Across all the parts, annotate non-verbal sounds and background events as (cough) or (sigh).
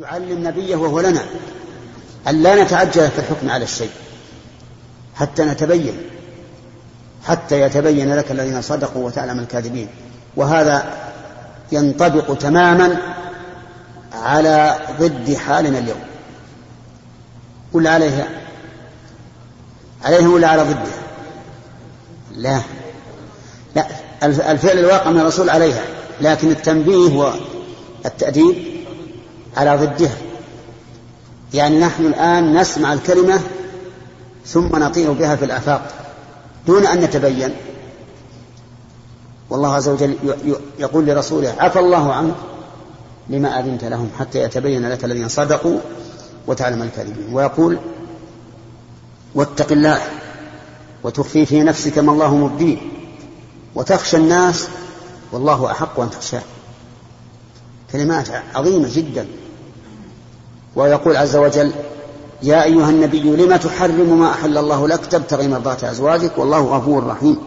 يعلم نبيه وهو لنا أن لا نتعجل في الحكم على الشيء حتى نتبين حتى يتبين لك الذين صدقوا وتعلم الكاذبين. وهذا ينطبق تماما على ضد حالنا اليوم. ولا عليها. عليها ولا على ضدها؟ لا. لا الفعل الواقع من الرسول عليها لكن التنبيه والتأديب على ضدها يعني نحن الآن نسمع الكلمة ثم نطير بها في الآفاق دون أن نتبين. والله عز وجل يقول لرسوله عفى الله عنك لما أذنت لهم حتى يتبين لك الذين صدقوا وتعلم الكاذبين ويقول واتق الله وتخفي في نفسك ما الله مبديه وتخشى الناس والله أحق أن تخشاه. كلمات عظيمة جدا. ويقول عز وجل يا أيها النبي لم تحرم ما أحل الله لك؟ تبتغي مرضات أزواجك والله غفور رحيم.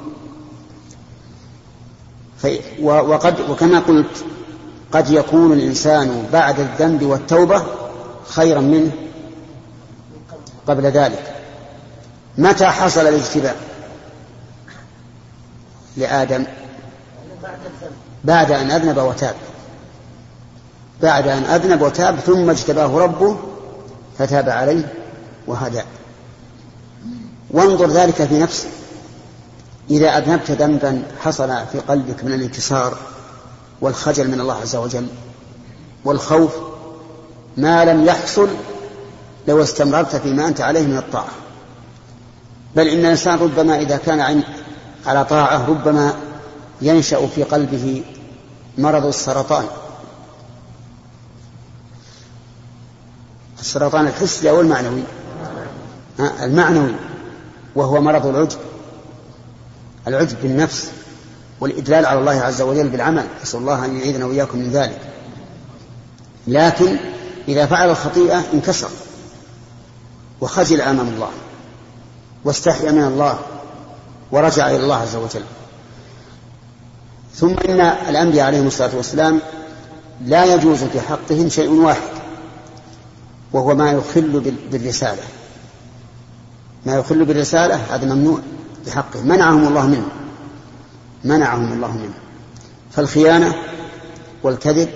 وقد وكما قلت قد يكون الإنسان بعد الذنب والتوبة خيرا منه قبل ذلك. متى حصل الاجتباء؟ لآدم. بعد أن أذنب وتاب. بعد أن أذنب وتاب ثم اجتباه ربه فتاب عليه وهدى. وانظر ذلك في نفسك. إذا أذنبت ذنبا حصل في قلبك من الانكسار والخجل من الله عز وجل والخوف ما لم يحصل لو استمررت فيما أنت عليه من الطاعة. بل إن الإنسان ربما إذا كان على طاعة ربما ينشأ في قلبه مرض السرطان. السرطان الحسي أو المعنوي؟ المعنوي وهو مرض العجب. العجب بالنفس والإدلال على الله عز وجل بالعمل. نسأل الله أن يعيذنا وإياكم من ذلك. لكن إذا فعل الخطيئة انكسر وخجل أمام الله واستحيا من الله ورجع إلى الله عز وجل. ثم إن الأنبياء عليهم الصلاة والسلام لا يجوز في حقهم شيء واحد. وهو ما يخل بالرسالة. ما يخل بالرسالة هذا ممنوع بحقه. منعهم الله منه. منعهم الله منه. فالخيانة والكذب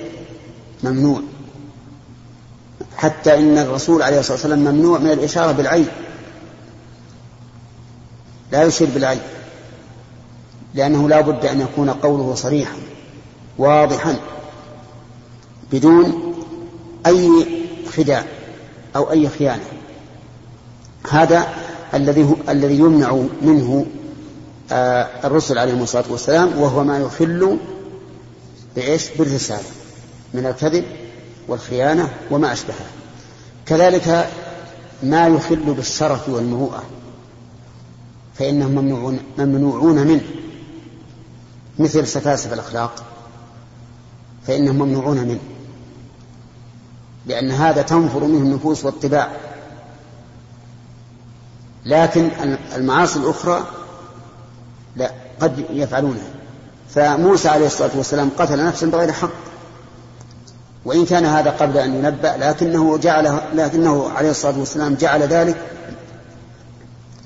ممنوع. حتى إن الرسول عليه الصلاة والسلام ممنوع من الإشارة بالعين. لا يشير بالعين. لأنه لا بد أن يكون قوله صريحا واضحا بدون أي خداع. أو أي خيانة. هذا الذي الذي يمنع منه آه الرسل عليهم الصلاة والسلام وهو ما يخل بإيش؟ بالرسالة من الكذب والخيانة وما أشبهها كذلك ما يخل بالشرف والمروءة فإنهم ممنوعون, ممنوعون منه مثل سفاسف الأخلاق فإنهم ممنوعون منه. لأن هذا تنفر منه النفوس والطباع. لكن المعاصي الأخرى لا قد يفعلونها. فموسى عليه الصلاة والسلام قتل نفسا بغير حق. وإن كان هذا قبل أن ينبأ لكنه جعل لكنه عليه الصلاة والسلام جعل ذلك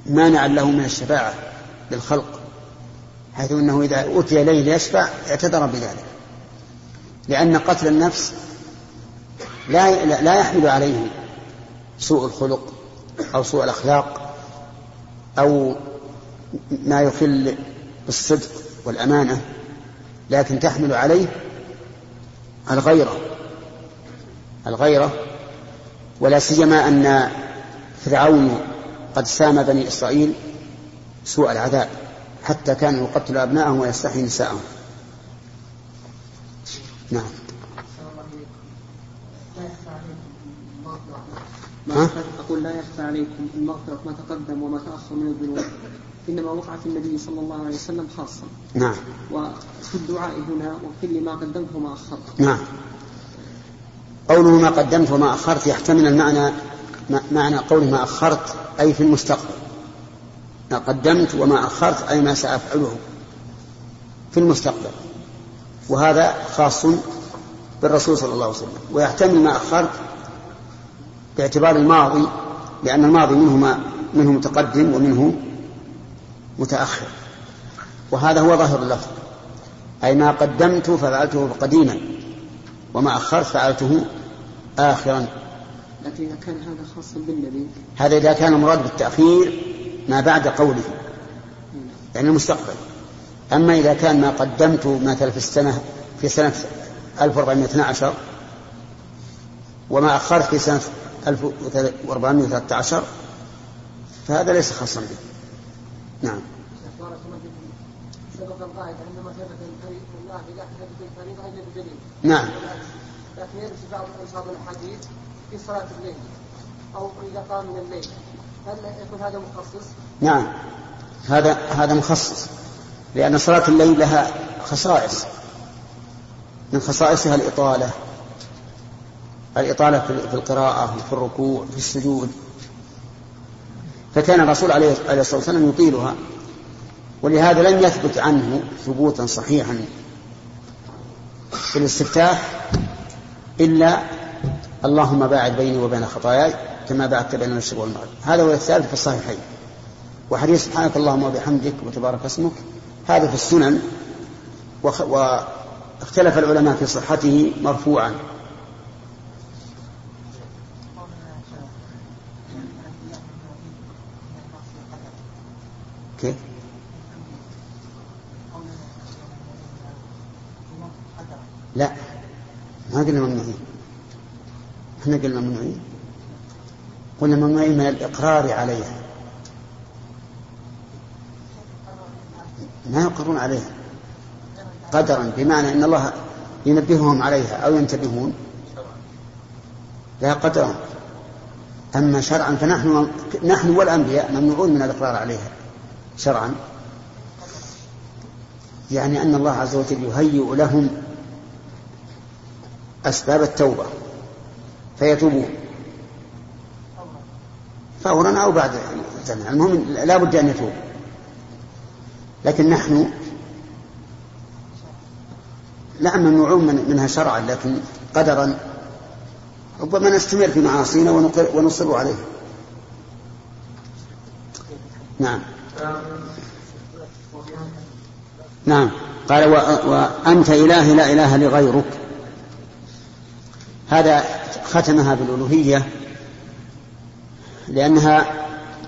مانعا له من الشفاعة للخلق حيث أنه إذا أتي إليه ليشفع اعتذر بذلك. لأن قتل النفس لا لا يحمل عليه سوء الخلق أو سوء الأخلاق أو ما يخل بالصدق والأمانة لكن تحمل عليه الغيرة الغيرة ولا سيما أن فرعون قد سام بني إسرائيل سوء العذاب حتى كان يقتل أبناءهم ويستحيي نساءهم. نعم. ما أقول لا يخفى عليكم المغفرة ما تقدم وما تأخر من الذنوب. إنما وقع في النبي صلى الله عليه وسلم خاصة. نعم. وفي الدعاء هنا واغفر لي ما قدمت وما أخرت. نعم. قوله ما قدمت وما أخرت يحتمل المعنى معنى قوله ما أخرت أي في المستقبل. ما قدمت وما أخرت أي ما سأفعله في المستقبل. وهذا خاص بالرسول صلى الله عليه وسلم. ويحتمل ما أخرت باعتبار الماضي لأن الماضي منه ما منه متقدم ومنه متأخر. وهذا هو ظاهر اللفظ. أي ما قدمت ففعلته قديما وما أخرت فعلته آخرا. لكن إذا كان هذا خاصا بالنبي. هذا إذا كان المراد بالتأخير ما بعد قوله يعني المستقبل. أما إذا كان ما قدمت مثلا في السنة في سنة 1412 وما أخرت في سنة 1413 فهذا ليس خاصا به. نعم. نعم. لكن يرد بعض الأحاديث في صلاة الليل أو إذا قام من الليل هل يكون هذا مخصص؟ نعم. هذا هذا مخصص. لأن صلاة الليل لها خصائص. من خصائصها الإطالة. الإطالة في القراءة في الركوع في السجود. فكان الرسول عليه الصلاة والسلام يطيلها ولهذا لم يثبت عنه ثبوتا صحيحا في الاستفتاح إلا اللهم باعد بيني وبين خطاياي كما باعدت بين المشرق والمغرب. هذا هو الثالث في الصحيحين. وحديث سبحانك اللهم وبحمدك وتبارك اسمك هذا في السنن واختلف العلماء في صحته مرفوعا. كيف؟ لا ما قلنا ممنوعين. إحنا قلنا ممنوعين. قلنا ممنوعين من الإقرار عليها. ما يقرون عليها. قدرا بمعنى أن الله ينبههم عليها أو ينتبهون. لا قدرا. أما شرعا فنحن نحن والأنبياء ممنوعون من الإقرار عليها. شرعا. يعني أن الله عز وجل يهيئ لهم أسباب التوبة فيتوبون. فورا أو بعد زمن المهم لا بد أن يتوب. لكن نحن لا ممنوعون منها شرعا لكن قدرا ربما نستمر في معاصينا ونصر عليها نعم نعم. قال وأنت إله لا إله لغيرك. هذا ختمها بالألوهية لأنها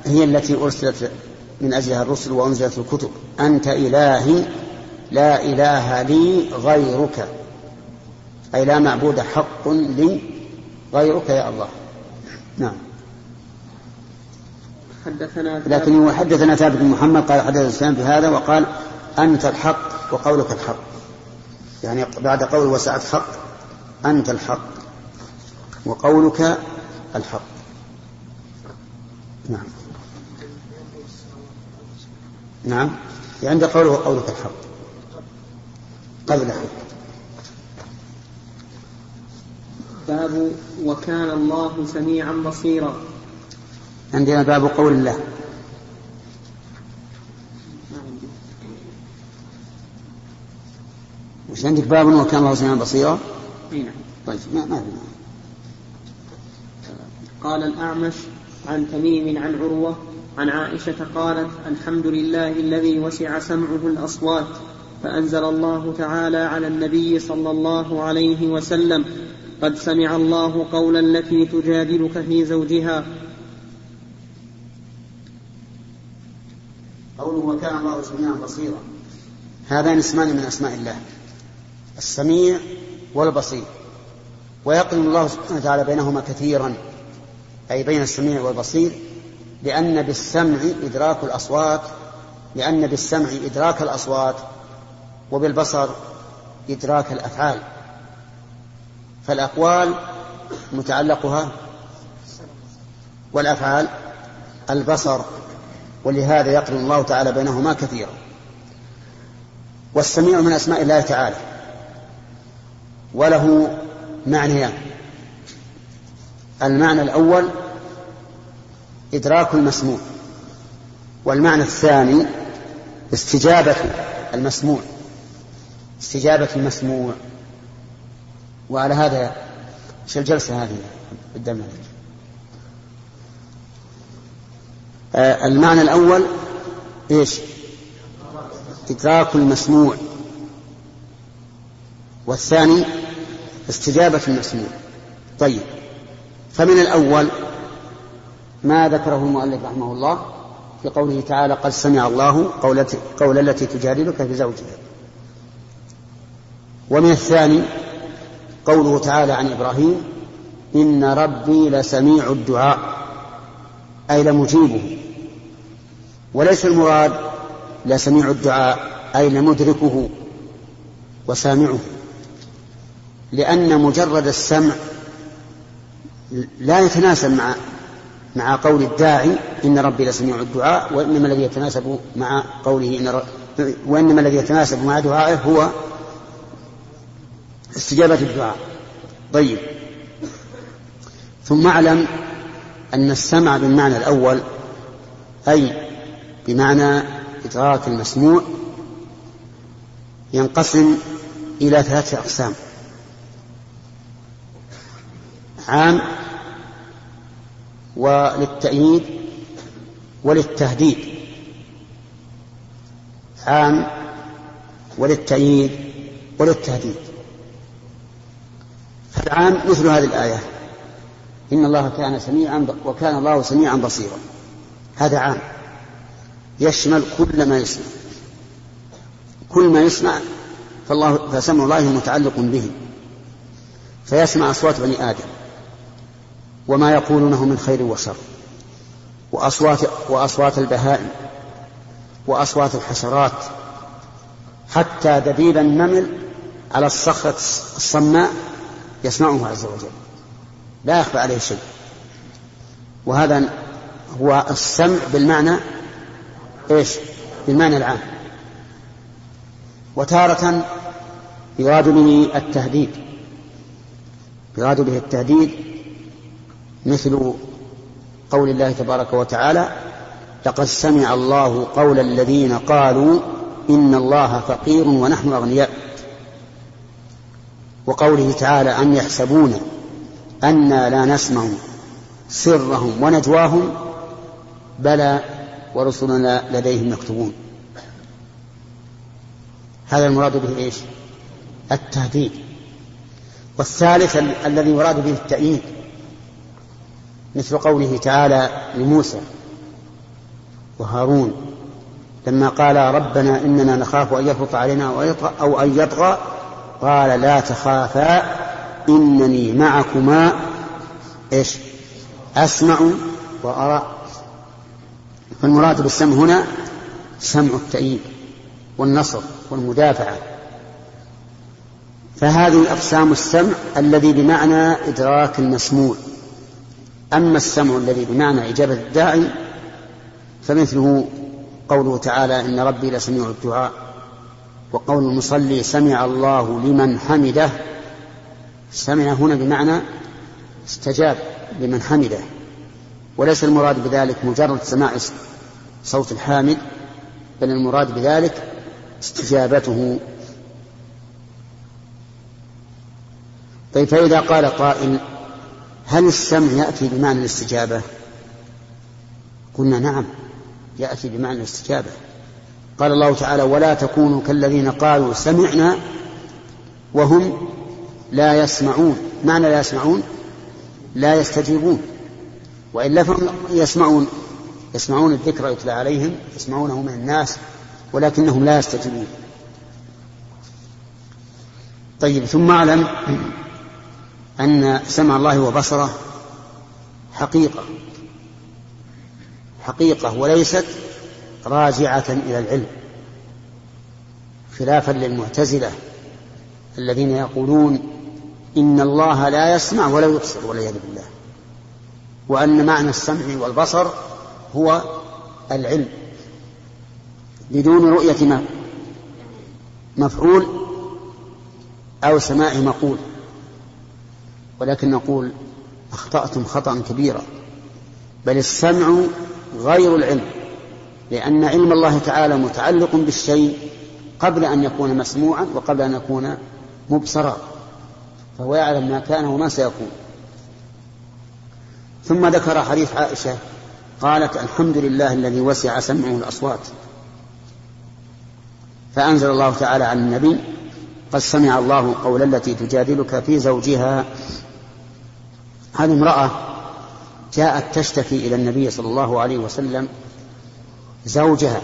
هي التي أرسلت من أجلها الرسل وأنزلت الكتب. أنت إلهي لا إله لي غيرك. أي لا معبود حق لي غيرك يا الله. نعم. حدثنا لكن حدثنا ثابت بن محمد قال حدث الإسلام بهذا وقال أنت الحق وقولك الحق. يعني بعد قول وسعة حق أنت الحق وقولك الحق. نعم. نعم. عند قوله قولك الحق. قبل. باب وكان الله سميعا بصيرا. عندنا باب قول الله. وش عندك باب وكان الله سميعا بصيرا؟ إي نعم. طيب ما ما في قال الأعمش عن تميم عن عروة عن عائشة قالت الحمد لله الذي وسع سمعه الأصوات فأنزل الله تعالى على النبي صلى الله عليه وسلم قد سمع الله قول التي تجادلك في زوجها. قوله وكان الله سميعا بصيرا هذان اسمان من أسماء الله. السميع والبصير. ويقرن الله سبحانه وتعالى بينهما كثيرا أي بين السميع والبصير لأن بالسمع إدراك الأصوات لأن بالسمع إدراك الأصوات وبالبصر إدراك الأفعال. فالأقوال متعلقها والأفعال البصر ولهذا يقرن الله تعالى بينهما كثيرا. والسميع من أسماء الله تعالى. وله معنيان. المعنى الأول إدراك المسموع والمعنى الثاني استجابة المسموع استجابة المسموع. وعلى هذا إيش الجلسة هذه قدام آه المعنى الأول إيش؟ إدراك المسموع. والثاني استجابة المسموع. طيب فمن الأول ما ذكره المؤلف رحمه الله في قوله تعالى قد سمع الله قول التي تجادلك في زوجها. ومن الثاني قوله تعالى عن إبراهيم إن ربي لسميع الدعاء أي لمجيبه. وليس المراد لسميع الدعاء أي لمدركه وسامعه. لأن مجرد السمع لا يتناسب مع مع قول الداعي إن ربي لسميع الدعاء وإنما الذي يتناسب مع قوله إن ر... وإنما الذي يتناسب مع دعائه هو استجابة الدعاء. طيب. ثم اعلم أن السمع بالمعنى الأول أي بمعنى إدراك المسموع ينقسم إلى ثلاثة أقسام. عام وللتأييد وللتهديد. عام وللتأييد وللتهديد. فالعام مثل هذه الآية. إن الله كان سميعا وكان الله سميعا بصيرا. هذا عام. يشمل كل ما يسمع. كل ما يسمع فالله فسمع الله متعلق به. فيسمع أصوات بني آدم. وما يقولونه من خير وشر. وأصوات وأصوات البهائم وأصوات الحشرات حتى دبيب النمل على الصخرة الصماء يسمعه عز وجل. لا يخفى عليه شيء. وهذا هو السمع بالمعنى إيش؟ بالمعنى العام. وتارة يراد به التهديد. يراد به التهديد مثل قول الله تبارك وتعالى لقد سمع الله قول الذين قالوا إن الله فقير ونحن أغنياء وقوله تعالى أم يحسبون أنا لا نسمع سرهم ونجواهم بلى ورسلنا لديهم يكتبون هذا المراد به إيش؟ التهديد. والثالث الذي يراد به التأييد. مثل قوله تعالى لموسى وهارون لما قال ربنا إننا نخاف أن يفرط علينا أو أن يطغى قال لا تخافا إنني معكما إيش؟ أسمع وأرى. فالمراد بالسمع هنا سمع التأييد والنصر والمدافعة. فهذه أقسام السمع الذي بمعنى إدراك المسموع. أما السمع الذي بمعنى إجابة الداعي فمثله قوله تعالى إن ربي لسميع الدعاء وقول المصلي سمع الله لمن حمده. سمع هنا بمعنى استجاب لمن حمده. وليس المراد بذلك مجرد سماع صوت الحامد بل المراد بذلك استجابته. طيب فإذا قال قائل هل السمع يأتي بمعنى الاستجابة؟ قلنا نعم يأتي بمعنى الاستجابة. قال الله تعالى ولا تكونوا كالذين قالوا سمعنا وهم لا يسمعون. معنى لا يسمعون؟ لا يستجيبون. وإلا فهم يسمعون يسمعون الذكر يتلى عليهم يسمعونه من الناس ولكنهم لا يستجيبون. طيب ثم أعلم أن سمع الله وبصره حقيقة. حقيقة وليست راجعة إلى العلم. خلافا للمعتزلة الذين يقولون إن الله لا يسمع ولا يبصر والعياذ بالله. وأن معنى السمع والبصر هو العلم. بدون رؤية مفعول أو سماع مقول. ولكن نقول أخطأتم خطأ كبيرا. بل السمع غير العلم لأن علم الله تعالى متعلق بالشيء قبل أن يكون مسموعا وقبل أن يكون مبصرا. فهو يعلم ما كان وما سيكون. ثم ذكر حديث عائشة قالت الحمد لله الذي وسع سمعه الأصوات. فأنزل الله تعالى على النبي قد سمع الله قول التي تجادلك في زوجها هذه امرأة جاءت تشتكي إلى النبي صلى الله عليه وسلم زوجها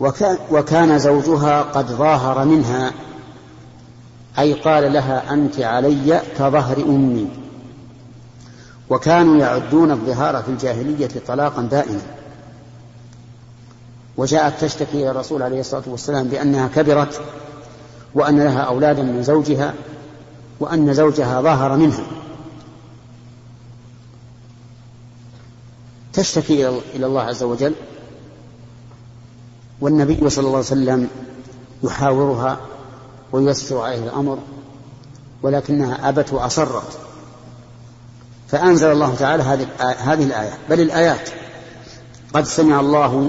وكان, وكان زوجها قد ظاهر منها أي قال لها أنت علي كظهر أمي. وكانوا يعدون الظهار في الجاهلية طلاقا دائما وجاءت تشتكي إلى الرسول عليه الصلاة والسلام بأنها كبرت وأن لها أولادا من زوجها وأن زوجها ظاهر منها. تشتكي إلى الله عز وجل. والنبي صلى الله عليه وسلم يحاورها وييسر عليه الأمر ولكنها أبت وأصرت. فأنزل الله تعالى هذه الآية. بل الآيات. قد سمع الله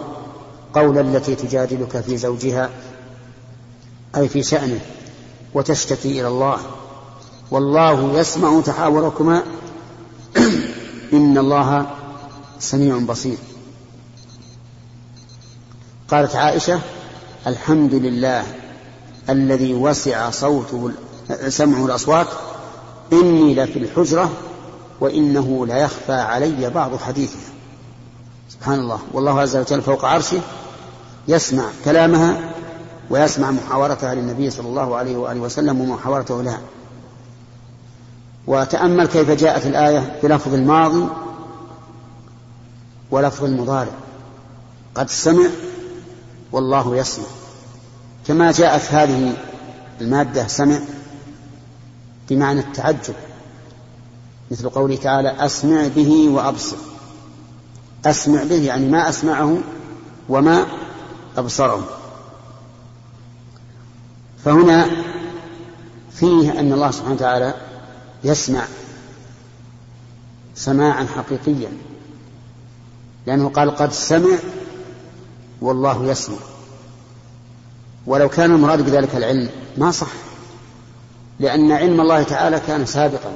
قول التي تجادلك في زوجها أي في شأنه وتشتكي إلى الله. والله يسمع تحاوركما. (clears throat) إن الله سميع بصير. قالت عائشة الحمد لله الذي وسع صوته سمعه الأصوات إني لفي الحجرة وإنه ليخفى علي بعض حديثها. سبحان الله. والله عز وجل فوق عرشه يسمع كلامها ويسمع محاورتها للنبي صلى الله عليه وآله وسلم ومحاورته لها. وتأمل كيف جاءت الآية بلفظ الماضي ولفظ المضارع قد سمع والله يسمع. كما جاءت هذه المادة سمع بمعنى التعجب. مثل قوله تعالى أسمع به وأبصر. أسمع به يعني ما أسمعه وما أبصره. فهنا فيه أن الله سبحانه وتعالى يسمع سماعا حقيقيا. لأنه قال قد سمع والله يسمع. ولو كان المراد بذلك العلم ما صح لأن علم الله تعالى كان سابقا.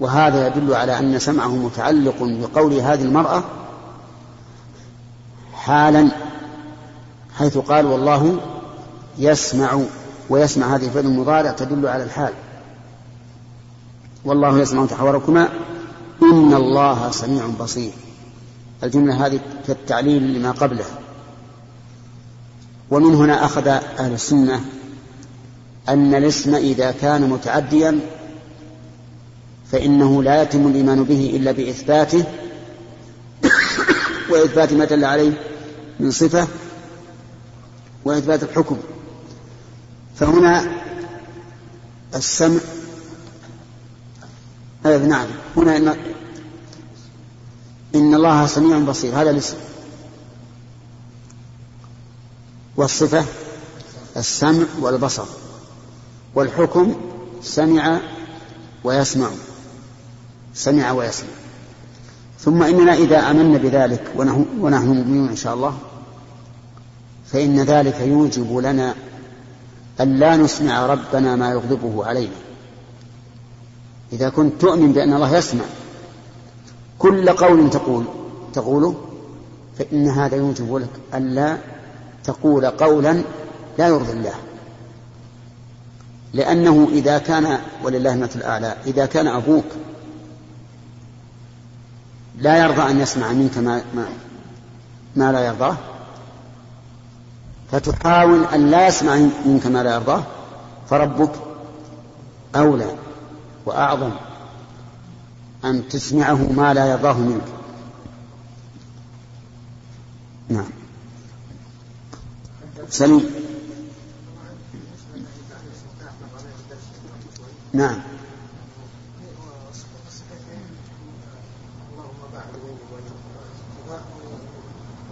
وهذا يدل على أن سمعه متعلق بقول هذه المرأة حالا حيث قال والله يسمع ويسمع هذه الفعل المضارع تدل على الحال. والله يسمع تحاوركما إن الله سميع بصير. الجملة هذه كالتعليل لما قبله. ومن هنا أخذ أهل السنة أن الاسم إذا كان متعديا فإنه لا يتم الإيمان به إلا بإثباته. (coughs) وإثبات ما دل عليه من صفة وإثبات الحكم. فهنا السمع نعم هنا إن, الله سميع بصير. هذا الاسم. والصفة السمع والبصر. والحكم سمع ويسمع. سمع ويسمع. ثم إننا إذا آمنا بذلك ونحن مؤمنون إن شاء الله فإن ذلك يوجب لنا أن لا نسمع ربنا ما يغضبه علينا. إذا كنت تؤمن بأن الله يسمع كل قول تقول تقوله فإن هذا يوجب لك ألا تقول قولا لا يرضي الله. لأنه إذا كان ولله المثل الأعلى إذا كان أبوك لا يرضى أن يسمع منك ما, ما, ما لا يرضاه فتحاول أن لا يسمع منك ما لا يرضاه فربك أولى وأعظم. أن تسمعه ما لا يرضاه منك. نعم. سليم. نعم.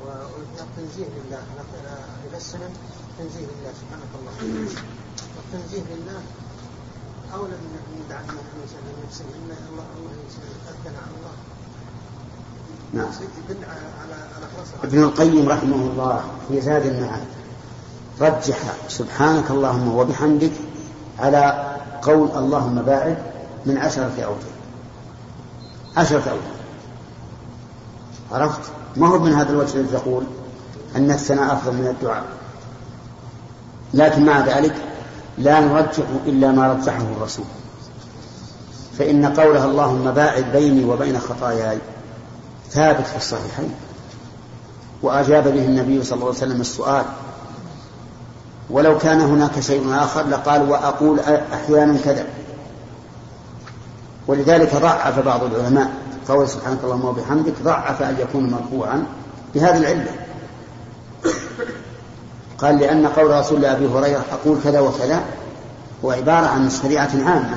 والتنزيه لله. السلم تنزيه لله. سبحانك الله والتنزيه لله. أولى أن يدعى أن الإنسان نفسه إن الله الله يتأذن على الله. نعم. ابن القيم رحمه الله في زاد المعاد رجح سبحانك اللهم وبحمدك على قول اللهم باعد من عشرة أوجه. عشرة أوجه. عرفت؟ ما هو من هذا الوجه الذي تقول أن الثناء أفضل من الدعاء؟ لكن مع ذلك لا نرجح إلا ما رجحه الرسول. فإن قولها اللهم باعد بيني وبين خطاياي ثابت في الصحيحين. وأجاب به النبي صلى الله عليه وسلم السؤال ولو كان هناك شيء آخر لقال وأقول أحيانا كذا. ولذلك ضعف بعض العلماء قول سبحانك اللهم وبحمدك ضعف أن يكون مرفوعا بهذه العلة. قال لأن قول رسول الله أبي هريرة أقول كذا وكذا هو عبارة عن شريعة عامة.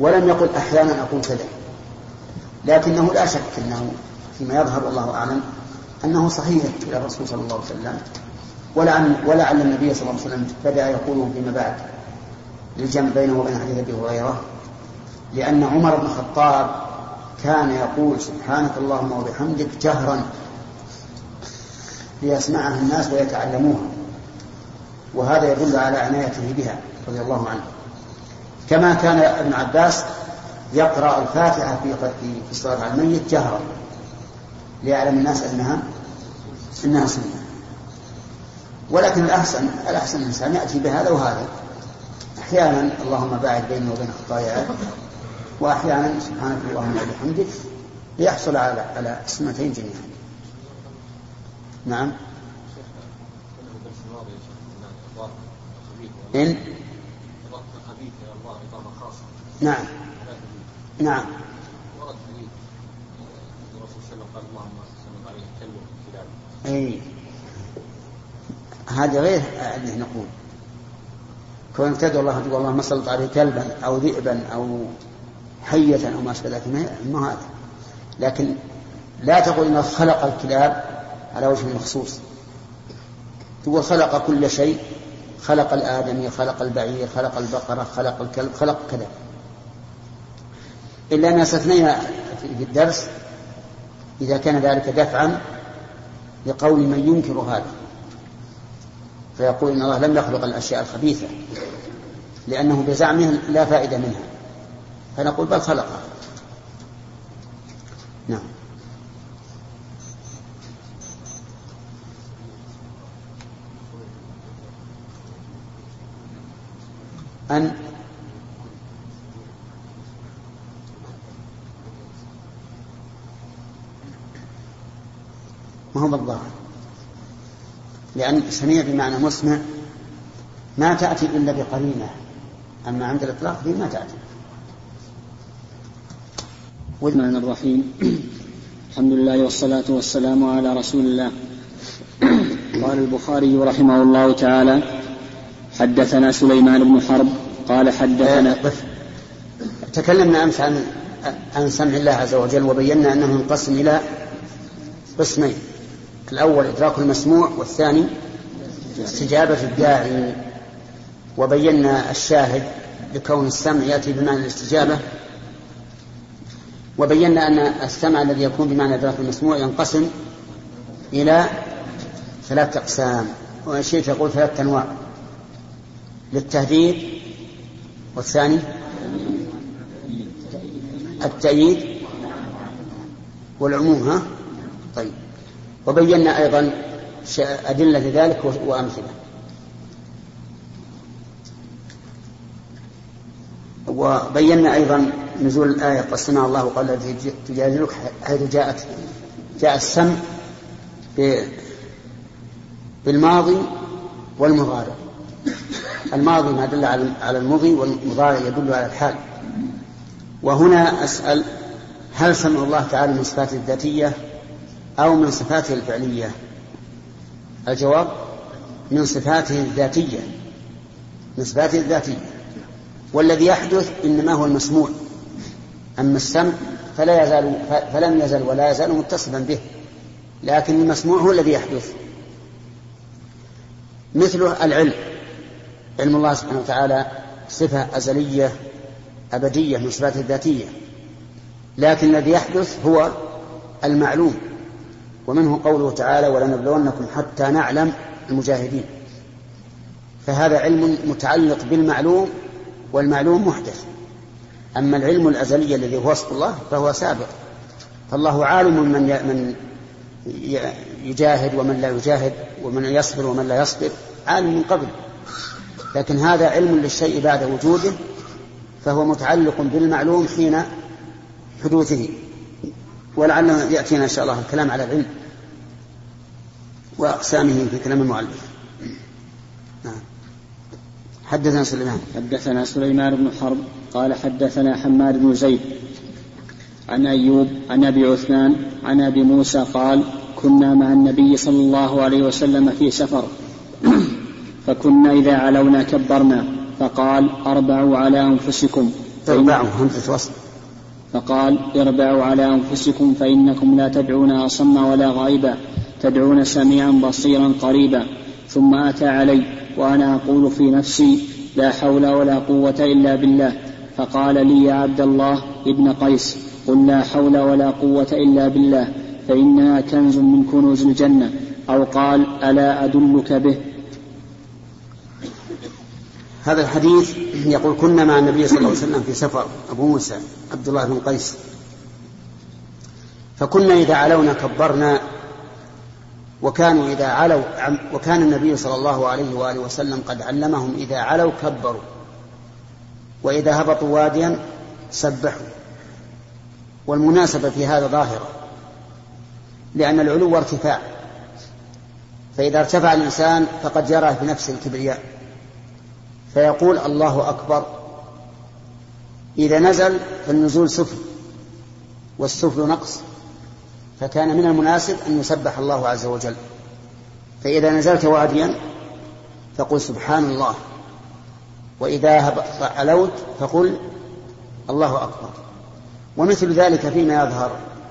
ولم يقل أحيانا أقول كذا. لكنه لا شك أنه فيما يظهر والله أعلم أنه صحيح إلى الرسول صلى الله عليه وسلم. ولعل ولعل النبي صلى الله عليه وسلم بدأ يقوله فيما بعد للجمع بينه وبين حديث أبي هريرة لأن عمر بن الخطاب كان يقول سبحانك اللهم وبحمدك جهرا ليسمعها الناس ويتعلموها. وهذا يدل على عنايته بها رضي الله عنه. كما كان ابن عباس يقرأ الفاتحة في في الصلاة على الميت جهرا ليعلم الناس أنها أنها سنة. ولكن الأحسن الأحسن الإنسان يأتي بهذا وهذا. أحيانا اللهم باعد بيني وبين خطاياي وأحيانا سبحانك اللهم وبحمدك ليحصل على على السنتين جميعا. نعم. إن؟ نعم. نعم. ورد حديث الرسول صلى الله عليه وسلم قال اللهم عليه كلب إي. هذه غير اللي نقول. كونك تدعو الله تقول اللهم صل عليه كلبا أو ذئبا أو حية أو ما أشبه ذلك ما هذا؟ لكن لا تقول انه خلق الكلاب على وجه الخصوص تقول خلق كل شيء خلق الآدمي خلق البعير خلق البقرة خلق الكلب خلق كذا. إلا أن استثنينا في الدرس إذا كان ذلك دفعا لقول من ينكر هذا. فيقول إن الله لم يخلق الأشياء الخبيثة لأنه بزعمه لا فائدة منها. فنقول بل خلقها. نعم. أن ما هو بالظاهر لأن سميع بمعنى مسمع ما تأتي إلا بقرينة أما عند الإطلاق ما تأتي. الرحمن الرحيم. الحمد لله والصلاة والسلام على رسول الله. قال البخاري رحمه الله تعالى حدثنا سليمان بن حرب قال حدثنا آه، تكلمنا أمس عن عن سمع الله عز وجل وبينا أنه ينقسم إلى قسمين. الأول إدراك المسموع والثاني استجابة الداعي. وبينا الشاهد لكون السمع يأتي بمعنى الاستجابة. وبينا أن السمع الذي يكون بمعنى إدراك المسموع ينقسم إلى ثلاثة أقسام. وشيء يقول ثلاثة أنواع. للتهديد والثاني؟ التأييد والعموم ها؟ طيب. وبينا أيضا أدلة ذلك وأمثلة. وبينا أيضا نزول الآية قد سمع الله قال تجادلك حيث جاءت جاء السمع بالماضي والمضارع. الماضي ما دل على المضي والمضارع يدل على الحال. وهنا أسأل هل سمع الله تعالى من صفاته الذاتية أو من صفاته الفعلية؟ الجواب من صفاته الذاتية. من صفاته الذاتية. والذي يحدث إنما هو المسموع. أما السمع فلا يزال فلم يزل ولا يزال متصفا به لكن المسموع هو الذي يحدث. مثله العلم. علم الله سبحانه وتعالى صفة أزلية أبدية من صفاته الذاتية. لكن الذي يحدث هو المعلوم ومنه قوله تعالى ولنبلونكم حتى نعلم المجاهدين فهذا علم متعلق بالمعلوم والمعلوم محدث. أما العلم الأزلي الذي هو وصف الله فهو سابق. فالله عالم من من يجاهد ومن لا يجاهد ومن يصبر ومن لا يصبر عالم من قبل. لكن هذا علم للشيء بعد وجوده فهو متعلق بالمعلوم حين حدوثه. ولعل يأتينا إن شاء الله الكلام على العلم وأقسامه في كلام المؤلف. نعم. حدثنا سليمان. حدثنا سليمان بن حرب قال حدثنا حماد بن زيد عن أيوب عن أبي عثمان عن أبي موسى قال كنا مع النبي صلى الله عليه وسلم في سفر. فكنا إذا علونا كبرنا فقال أربعوا على أنفسكم أربعوا همزة وصل. فقال أربعوا على أنفسكم فإنكم لا تدعون أصم ولا غائبا تدعون سميعا بصيرا قريبا ثم أتى علي وأنا أقول في نفسي لا حول ولا قوة إلا بالله. فقال لي يا عبد الله ابن قيس قل لا حول ولا قوة إلا بالله فإنها كنز من كنوز الجنة. أو قال ألا أدلك به؟ هذا الحديث يقول كنا مع النبي صلى الله عليه وسلم في سفر أبو موسى عبد الله بن قيس. فكنا إذا علونا كبرنا وكانوا إذا علوا وكان النبي صلى الله عليه وآله وسلم قد علمهم إذا علوا كبروا. وإذا هبطوا واديا سبحوا. والمناسبة في هذا ظاهرة لأن العلو ارتفاع. فإذا ارتفع الإنسان فقد جرى في نفسه الكبرياء. فيقول الله أكبر. إذا نزل فالنزول سفل والسفل نقص فكان من المناسب أن يسبح الله عز وجل. فإذا نزلت واديا فقل سبحان الله وإذا علوت فقل الله أكبر. ومثل ذلك فيما يظهر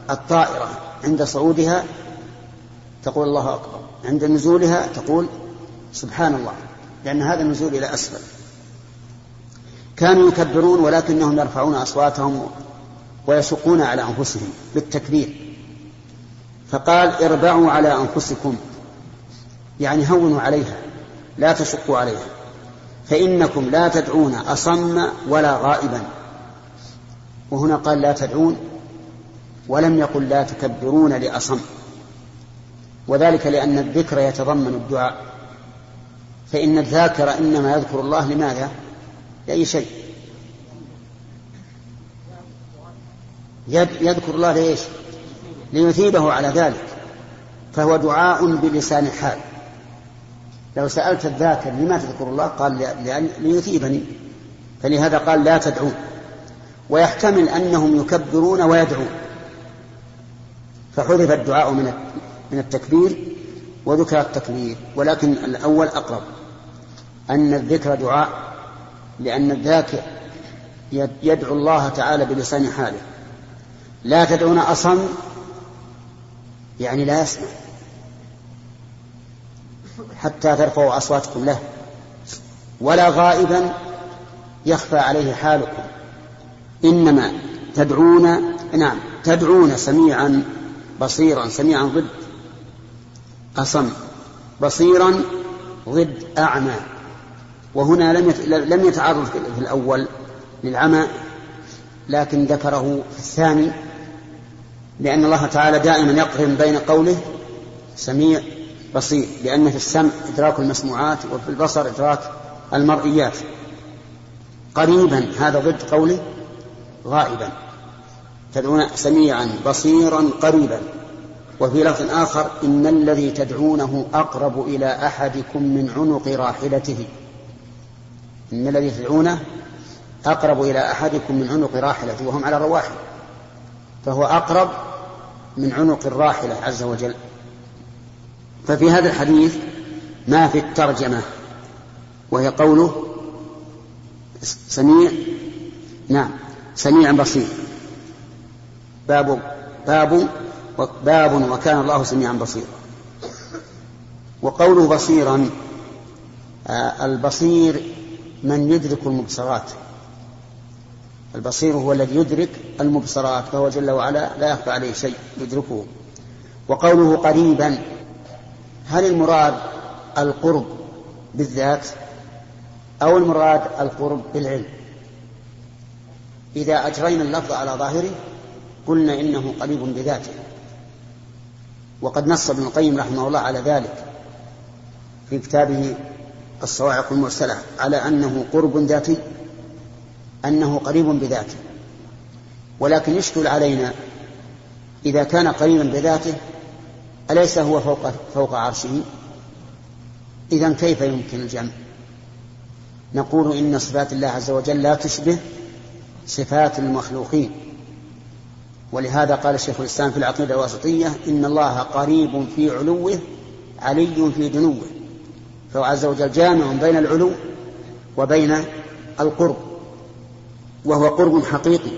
الطائرة عند صعودها تقول الله أكبر عند نزولها تقول سبحان الله. لأن هذا النزول إلى أسفل. كانوا يكبرون ولكنهم يرفعون أصواتهم ويشقون على أنفسهم بالتكبير. فقال اربعوا على أنفسكم. يعني هونوا عليها لا تشقوا عليها. فإنكم لا تدعون أصم ولا غائبا. وهنا قال لا تدعون ولم يقل لا تكبرون لأصم. وذلك لأن الذكر يتضمن الدعاء. فإن الذاكر إنما يذكر الله لماذا؟ لأي شيء. يذكر الله لإيش؟ ليثيبه على ذلك. فهو دعاء بلسان الحال لو سألت الذاكر لما تذكر الله قال ليثيبني. فلهذا قال لا تدعون. ويحتمل أنهم يكبرون ويدعون. فحذف الدعاء من من التكبير وذكر التكبير ولكن الأول أقرب. أن الذكر دعاء لأن الذاكر يدعو الله تعالى بلسان حاله. لا تدعون أصم يعني لا يسمع. حتى ترفعوا أصواتكم له. ولا غائبا يخفى عليه حالكم. إنما تدعون نعم تدعون سميعا بصيرا سميعا ضد. أصم بصيرا ضد أعمى. وهنا لم لم يتعرض في الأول للعمى لكن ذكره في الثاني لأن الله تعالى دائما يقرن بين قوله سميع بصير لأن في السمع إدراك المسموعات وفي البصر إدراك المرئيات. قريبا هذا ضد قوله غائبا. تدعون سميعا بصيرا قريبا. وفي لفظ آخر إن الذي تدعونه أقرب إلى أحدكم من عنق راحلته. إن الذي تدعونه أقرب إلى أحدكم من عنق راحلته وهم على رواحل فهو أقرب من عنق الراحلة عز وجل. ففي هذا الحديث ما في الترجمة وهي قوله سميع نعم سميع بصير. باب باب باب وكان الله سميعا بصيرا. وقوله بصيرا آه، البصير من يدرك المبصرات. البصير هو الذي يدرك المبصرات فهو جل وعلا لا يخفى عليه شيء يدركه. وقوله قريبا هل المراد القرب بالذات أو المراد القرب بالعلم؟ إذا أجرينا اللفظ على ظاهره قلنا إنه قريب بذاته. وقد نص ابن القيم رحمه الله على ذلك في كتابه الصواعق المرسلة على أنه قرب ذاتي أنه قريب بذاته ولكن يشكل علينا إذا كان قريبا بذاته أليس هو فوق فوق عرشه؟ إذا كيف يمكن الجمع؟ نقول إن صفات الله عز وجل لا تشبه صفات المخلوقين ولهذا قال الشيخ الإسلام في العقيدة الواسطية إن الله قريب في علوه علي في دنوه فهو عز وجل جامع بين العلو وبين القرب وهو قرب حقيقي.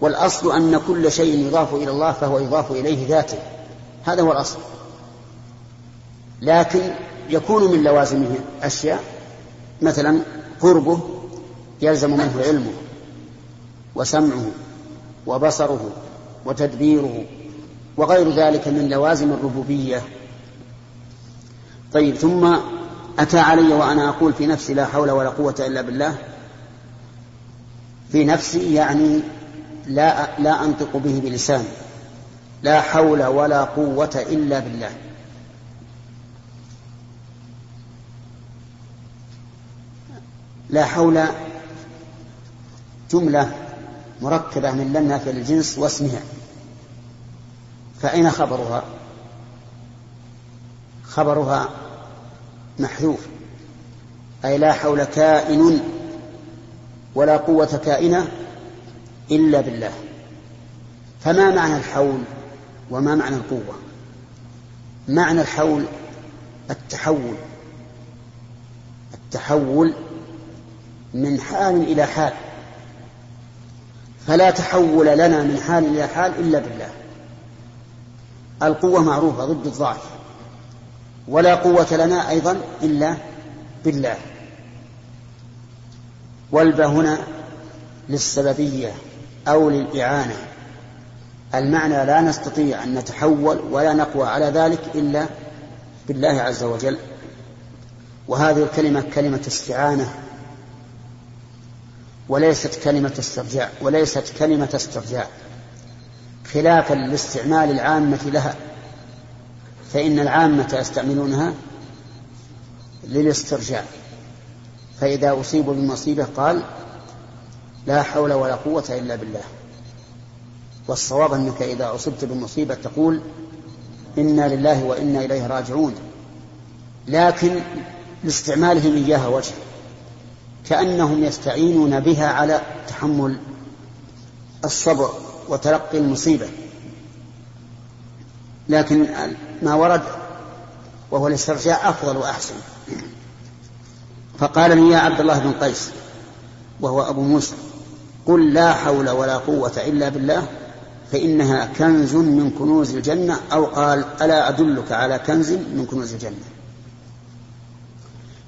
والأصل أن كل شيء يضاف إلى الله فهو يضاف إليه ذاته. هذا هو الأصل. لكن يكون من لوازمه أشياء مثلا قربه يلزم منه علمه وسمعه وبصره وتدبيره وغير ذلك من لوازم الربوبية. طيب ثم أتى علي وأنا أقول في نفسي لا حول ولا قوة إلا بالله. في نفسي يعني لا لا أنطق به بلساني لا حول ولا قوة إلا بالله. لا حول جملة مركبة من لن نافية للجنس واسمها. فأين خبرها؟ خبرها محذوف. أي لا حول كائن ولا قوة كائنة إلا بالله. فما معنى الحول وما معنى القوة؟ معنى الحول التحول. التحول من حال إلى حال. فلا تحول لنا من حال إلى حال إلا بالله. القوة معروفة ضد الضعف ولا قوة لنا أيضا إلا بالله. والبا هنا للسببية أو للإعانة. المعنى لا نستطيع أن نتحول ولا نقوى على ذلك إلا بالله عز وجل. وهذه الكلمة كلمة استعانة وليست كلمة استرجاع وليست كلمة استرجاع. خلافا لاستعمال العامة لها. فإن العامة يستعملونها للاسترجاع. فإذا أصيبوا بمصيبة قال لا حول ولا قوة إلا بالله. والصواب أنك إذا أصبت بمصيبة تقول إنا لله وإنا إليه راجعون. لكن لاستعمالهم إياها وجه. كأنهم يستعينون بها على تحمل الصبر وتلقي المصيبة. لكن ما ورد وهو الاسترجاع أفضل وأحسن. فقال لي يا عبد الله بن قيس وهو أبو موسى قل لا حول ولا قوة إلا بالله فإنها كنز من كنوز الجنة أو قال ألا أدلك على كنز من كنوز الجنة.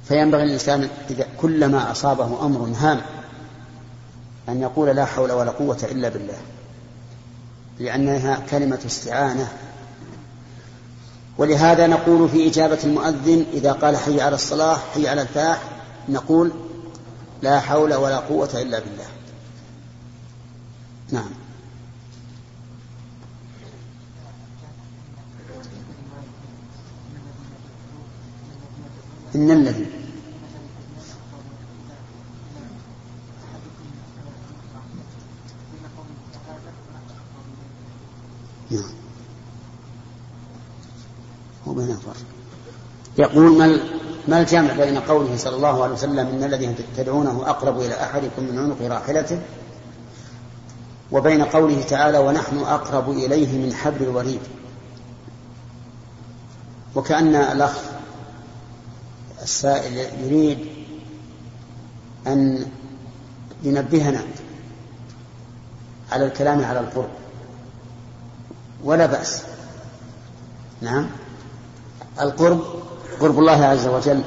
فينبغي الإنسان إذا كلما أصابه أمر هام أن يقول لا حول ولا قوة إلا بالله لأنها كلمة استعانة. ولهذا نقول في إجابة المؤذن إذا قال حي على الصلاة حي على الفلاح نقول لا حول ولا قوة إلا بالله. نعم. إن الذي نعم. بين الفرق يقول ما ما الجمع بين قوله صلى الله عليه وسلم إن الذي تدعونه أقرب إلى أحدكم من عنق راحلته وبين قوله تعالى ونحن أقرب إليه من حبل الوريد. وكأن الأخ السائل يريد أن ينبهنا على الكلام على القرب. ولا بأس. نعم. القرب قرب الله عز وجل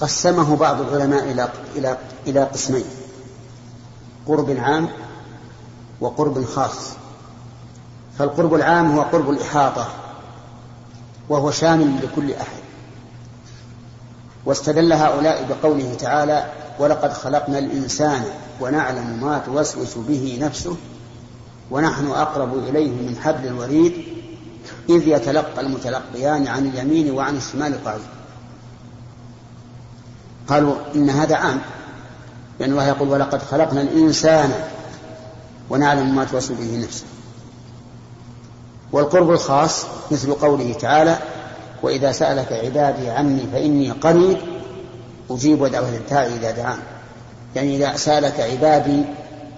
قسمه بعض العلماء إلى إلى إلى قسمين قرب عام وقرب خاص. فالقرب العام هو قرب الإحاطة وهو شامل لكل أحد. واستدل هؤلاء بقوله تعالى ولقد خلقنا الإنسان ونعلم ما توسوس به نفسه ونحن أقرب إليه من حبل الوريد إذ يتلقى المتلقيان عن اليمين وعن الشمال قعيد قالوا إن هذا عام. لأن الله يقول ولقد خلقنا الإنسان ونعلم ما توسوس به نفسه. والقرب الخاص مثل قوله تعالى وإذا سألك عبادي عني فإني قريب أجيب دعوة الداعي إذا دعان. يعني إذا سألك عبادي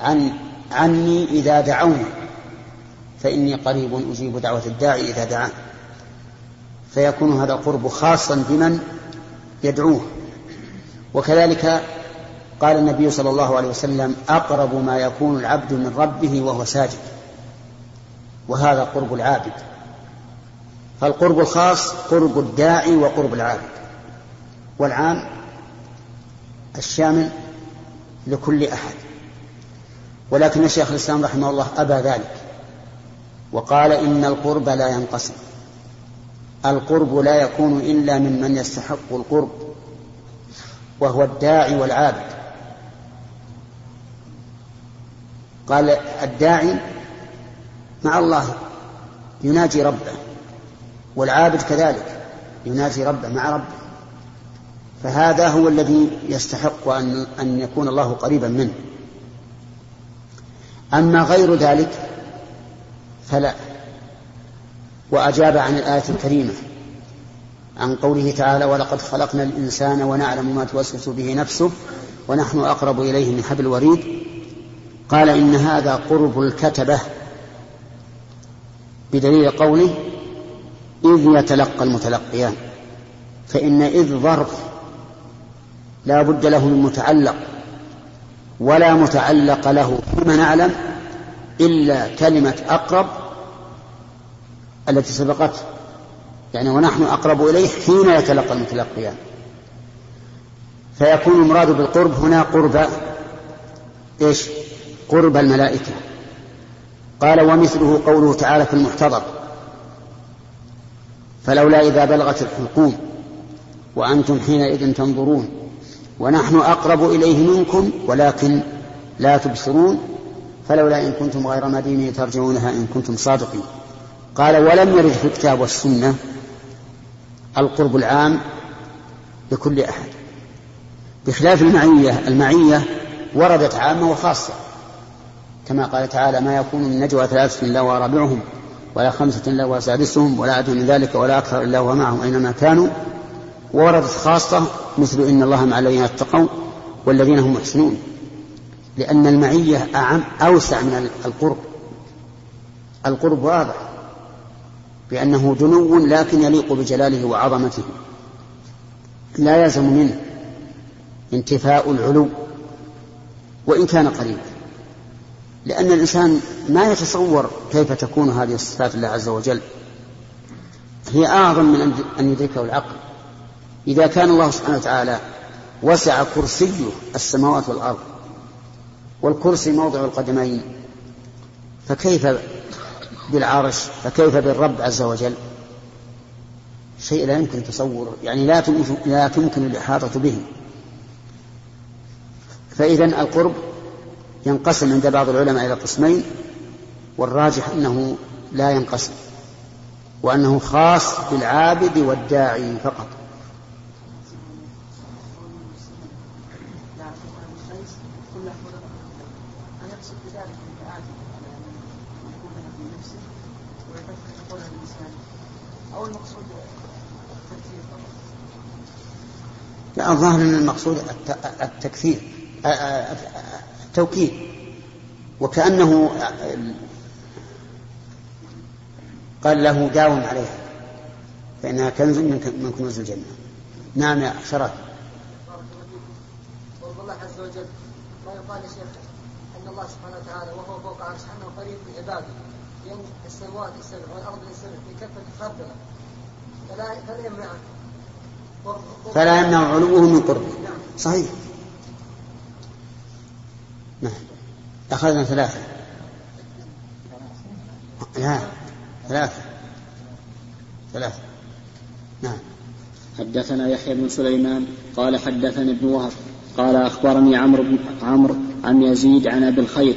عن عني إذا دعوني. فإني قريب أجيب دعوة الداعي إذا دعان. فيكون هذا القرب خاصا بمن يدعوه. وكذلك قال النبي صلى الله عليه وسلم أقرب ما يكون العبد من ربه وهو ساجد. وهذا قرب العابد. فالقرب الخاص قرب الداعي وقرب العابد. والعام الشامل لكل أحد. ولكن الشيخ الإسلام رحمه الله أبى ذلك. وقال إن القرب لا ينقسم. القرب لا يكون إلا ممن يستحق القرب وهو الداعي والعابد. قال الداعي مع الله يناجي ربه والعابد كذلك يناجي ربه مع ربه. فهذا هو الذي يستحق أن أن يكون الله قريبا منه. أما غير ذلك فلا. وأجاب عن الآية الكريمة عن قوله تعالى ولقد خلقنا الإنسان ونعلم ما توسوس به نفسه ونحن أقرب إليه من حبل الوريد قال إن هذا قرب الكتبة بدليل قوله إذ يتلقى المتلقيان فإن إذ ظرف لا بد له من متعلق ولا متعلق له فيما نعلم إلا كلمة أقرب التي سبقته يعني ونحن أقرب إليه حين يتلقى المتلقيان. فيكون المراد بالقرب هنا قرب إيش؟ قرب الملائكة. قال ومثله قوله تعالى في المحتضر فلولا إذا بلغت الحلقوم وأنتم حينئذ تنظرون ونحن أقرب إليه منكم ولكن لا تبصرون فلولا إن كنتم غير مدينين ترجعونها إن كنتم صادقين. قال ولم يرد في الكتاب والسنة القرب العام لكل أحد. بخلاف المعية المعية وردت عامة وخاصة. كما قال تعالى ما يكون من نجوى ثلاثة إلا ورابعهم ولا خمسة إلا وسادسهم ولا أدنى من ذلك ولا أكثر إلا وهو معهم أينما كانوا. ووردت خاصة مثل إن الله مع الذين اتقوا والذين هم محسنون. لأن المعية أعم أوسع من القرب. القرب واضح. بأنه دنو لكن يليق بجلاله وعظمته. لا يلزم منه انتفاء العلو وإن كان قريبا لأن الإنسان ما يتصور كيف تكون هذه الصفات الله عز وجل. هي أعظم من أن يدركه العقل. إذا كان الله سبحانه وتعالى وسع كرسيه السماوات والأرض والكرسي موضع القدمين فكيف بالعرش فكيف بالرب عز وجل؟ شيء لا يمكن تصوره يعني لا لا تمكن الإحاطة به. فإذا القرب ينقسم عند بعض العلماء إلى قسمين والراجح أنه لا ينقسم وأنه خاص بالعابد والداعي فقط. الظاهر أن المقصود التكثير التوكيد. وكأنه قال له داوم عليها فإنها كنز من كنوز الجنة. نعم يا شرف. الله عز وجل ما يقال يا شيخ أن الله سبحانه وتعالى وهو فوق عرش أنه قريب من عباده السماوات السبع والأرض السبع في كفة خردلة. فلا فلا يمنعه فلا يمنع علوه من قربه. صحيح. نعم. أخذنا ثلاثة. لا ثلاثة. ثلاثة. نعم. حدثنا يحيى بن سليمان قال حدثني ابن وهب قال أخبرني عمرو بن عمرو عن يزيد عن أبي الخير.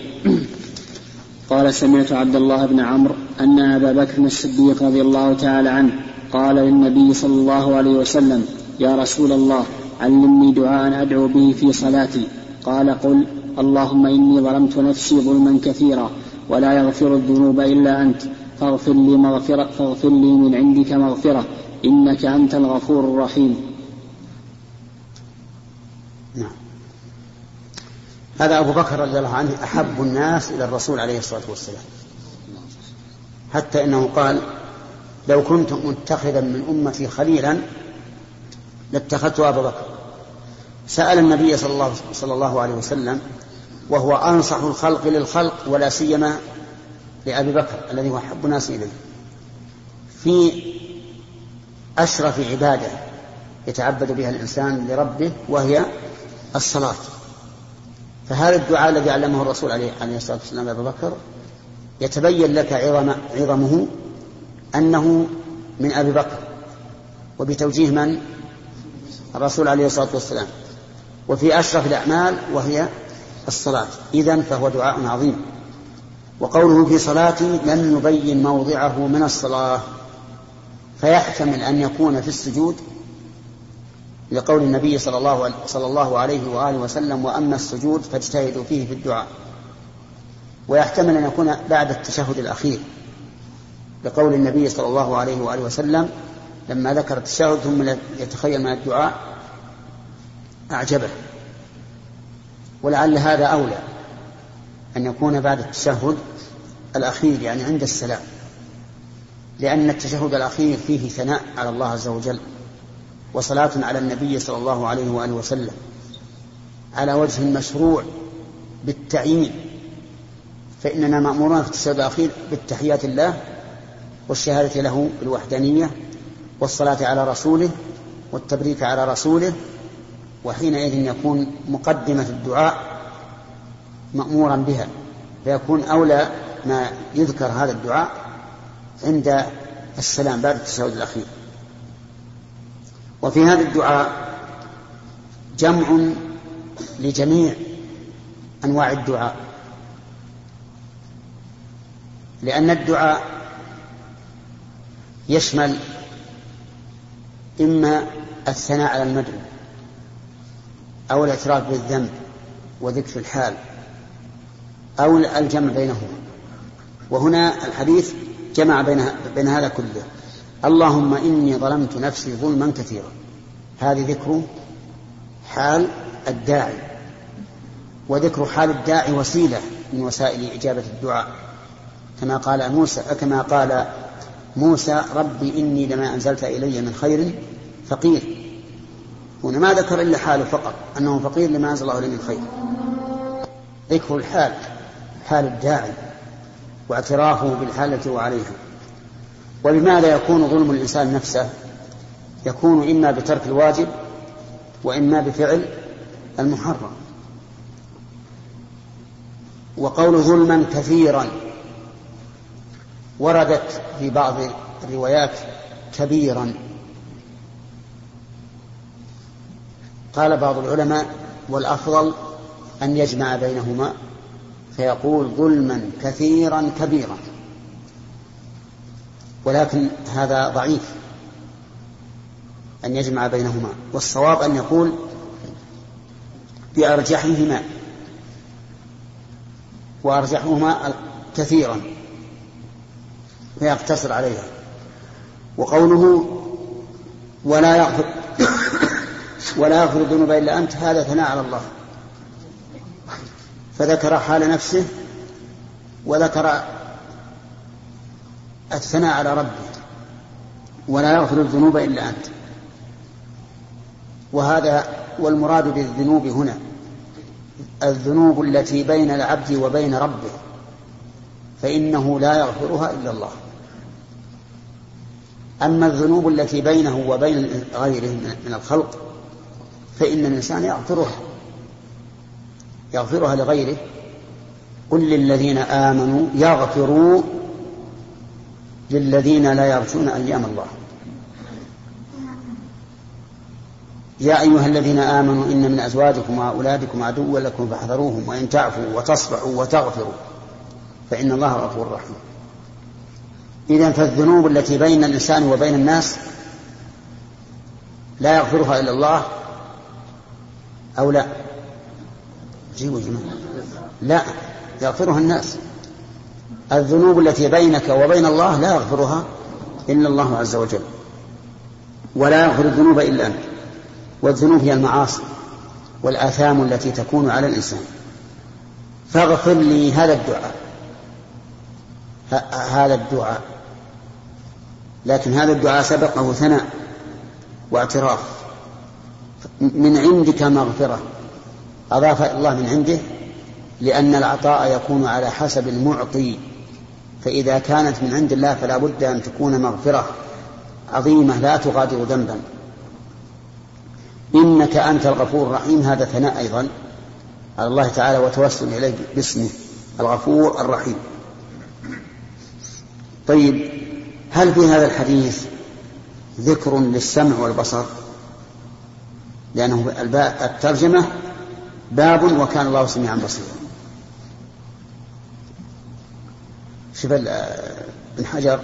قال سمعت عبد الله بن عمرو أن أبا بكر الصديق رضي الله تعالى عنه قال للنبي صلى الله عليه وسلم يا رسول الله علمني دعاء أدعو به في صلاتي. قال قل اللهم إني ظلمت نفسي ظلما كثيرا ولا يغفر الذنوب إلا أنت. فاغفر لي مغفرة فاغفر لي من عندك مغفرة إنك أنت الغفور الرحيم. نعم. هذا أبو بكر رضي الله عنه أحب الناس إلى الرسول عليه الصلاة والسلام. حتى إنه قال لو كنت متخذا من أمتي خليلا لاتخذت أبا بكر. سأل النبي صلى الله, صلى الله عليه وسلم وهو أنصح الخلق للخلق ولا سيما لأبي بكر الذي هو أحب الناس إليه. في أشرف عبادة يتعبد بها الإنسان لربه وهي الصلاة. فهذا الدعاء الذي علمه الرسول عليه, عليه الصلاة والسلام أبو بكر يتبين لك عظم عظمه أنه من أبي بكر. وبتوجيه من؟ الرسول عليه الصلاة والسلام. وفي أشرف الأعمال وهي الصلاة. إذا فهو دعاء عظيم. وقوله في صلاتي لم يبين موضعه من الصلاة. فيحتمل أن يكون في السجود لقول النبي صلى الله, صلى الله عليه وآله وسلم وأما السجود فاجتهدوا فيه في الدعاء. ويحتمل أن يكون بعد التشهد الأخير لقول النبي صلى الله عليه وآله وسلم لما ذكر التشهد ثم يتخيل من الدعاء أعجبه. ولعل هذا أولى أن يكون بعد التشهد الأخير يعني عند السلام. لأن التشهد الأخير فيه ثناء على الله عز وجل وصلاة على النبي صلى الله عليه وآله وسلم. على وجه مشروع بالتعيين فإننا مأمورون في التشهد الأخير بالتحيات الله والشهادة له بالوحدانية والصلاة على رسوله والتبريك على رسوله وحينئذ يكون مقدمة الدعاء مأمورا بها فيكون أولى ما يذكر هذا الدعاء عند السلام بعد التشهد الأخير. وفي هذا الدعاء جمع لجميع أنواع الدعاء لأن الدعاء يشمل إما الثناء على المدعو أو الاعتراف بالذنب وذكر الحال أو الجمع بينهما. وهنا الحديث جمع بين بين هذا كله. اللهم إني ظلمت نفسي ظلما كثيرا. هذه ذكر حال الداعي. وذكر حال الداعي وسيلة من وسائل إجابة الدعاء. كما قال موسى كما قال موسى ربي إني لما أنزلت إلي من خير فقير. هنا ما ذكر إلا حاله فقط أنه فقير لما أنزل الله إليه من خير. ذكر الحال حال الداعي واعترافه بالحال التي هو عليها ولماذا يكون ظلم الإنسان نفسه؟ يكون إما بترك الواجب وإما بفعل المحرم. وقول ظلما كثيرا وردت في بعض الروايات كبيرا. قال بعض العلماء والأفضل أن يجمع بينهما فيقول ظلما كثيرا كبيرا. ولكن هذا ضعيف أن يجمع بينهما. والصواب أن يقول بأرجحهما وأرجحهما كثيرا. فيقتصر عليها. وقوله ولا يغفر ولا يغفر الذنوب إلا أنت هذا ثناء على الله. فذكر حال نفسه وذكر الثناء على ربه. ولا يغفر الذنوب إلا أنت. وهذا والمراد بالذنوب هنا الذنوب التي بين العبد وبين ربه فإنه لا يغفرها إلا الله. أما الذنوب التي بينه وبين غيره من الخلق فإن الإنسان يغفرها يغفرها لغيره. قل للذين آمنوا يغفروا للذين لا يرجون أيام الله. يا أيها الذين آمنوا إن من أزواجكم وأولادكم عدوا لكم فاحذروهم وإن تعفوا وتصفحوا وتغفروا فإن الله غفور رحيم. إذا فالذنوب التي بين الإنسان وبين الناس لا يغفرها إلا الله أو لا؟ جيبوا جماعة لا يغفرها الناس. الذنوب التي بينك وبين الله لا يغفرها إلا الله عز وجل ولا يغفر الذنوب إلا أنت. والذنوب هي المعاصي والآثام التي تكون على الإنسان. فاغفر لي هذا الدعاء. هذا الدعاء. لكن هذا الدعاء سبقه ثناء واعتراف. من عندك مغفرة. أضاف الله من عنده لأن العطاء يكون على حسب المعطي. فإذا كانت من عند الله فلا بد أن تكون مغفرة عظيمة لا تغادر ذنبا. إنك أنت الغفور الرحيم. هذا ثناء أيضا على الله تعالى وتوسل إليه باسمه الغفور الرحيم. طيب هل في هذا الحديث ذكر للسمع والبصر؟ لأنه الترجمة باب وكان الله سميعا بصيرا. شوف ابن حجر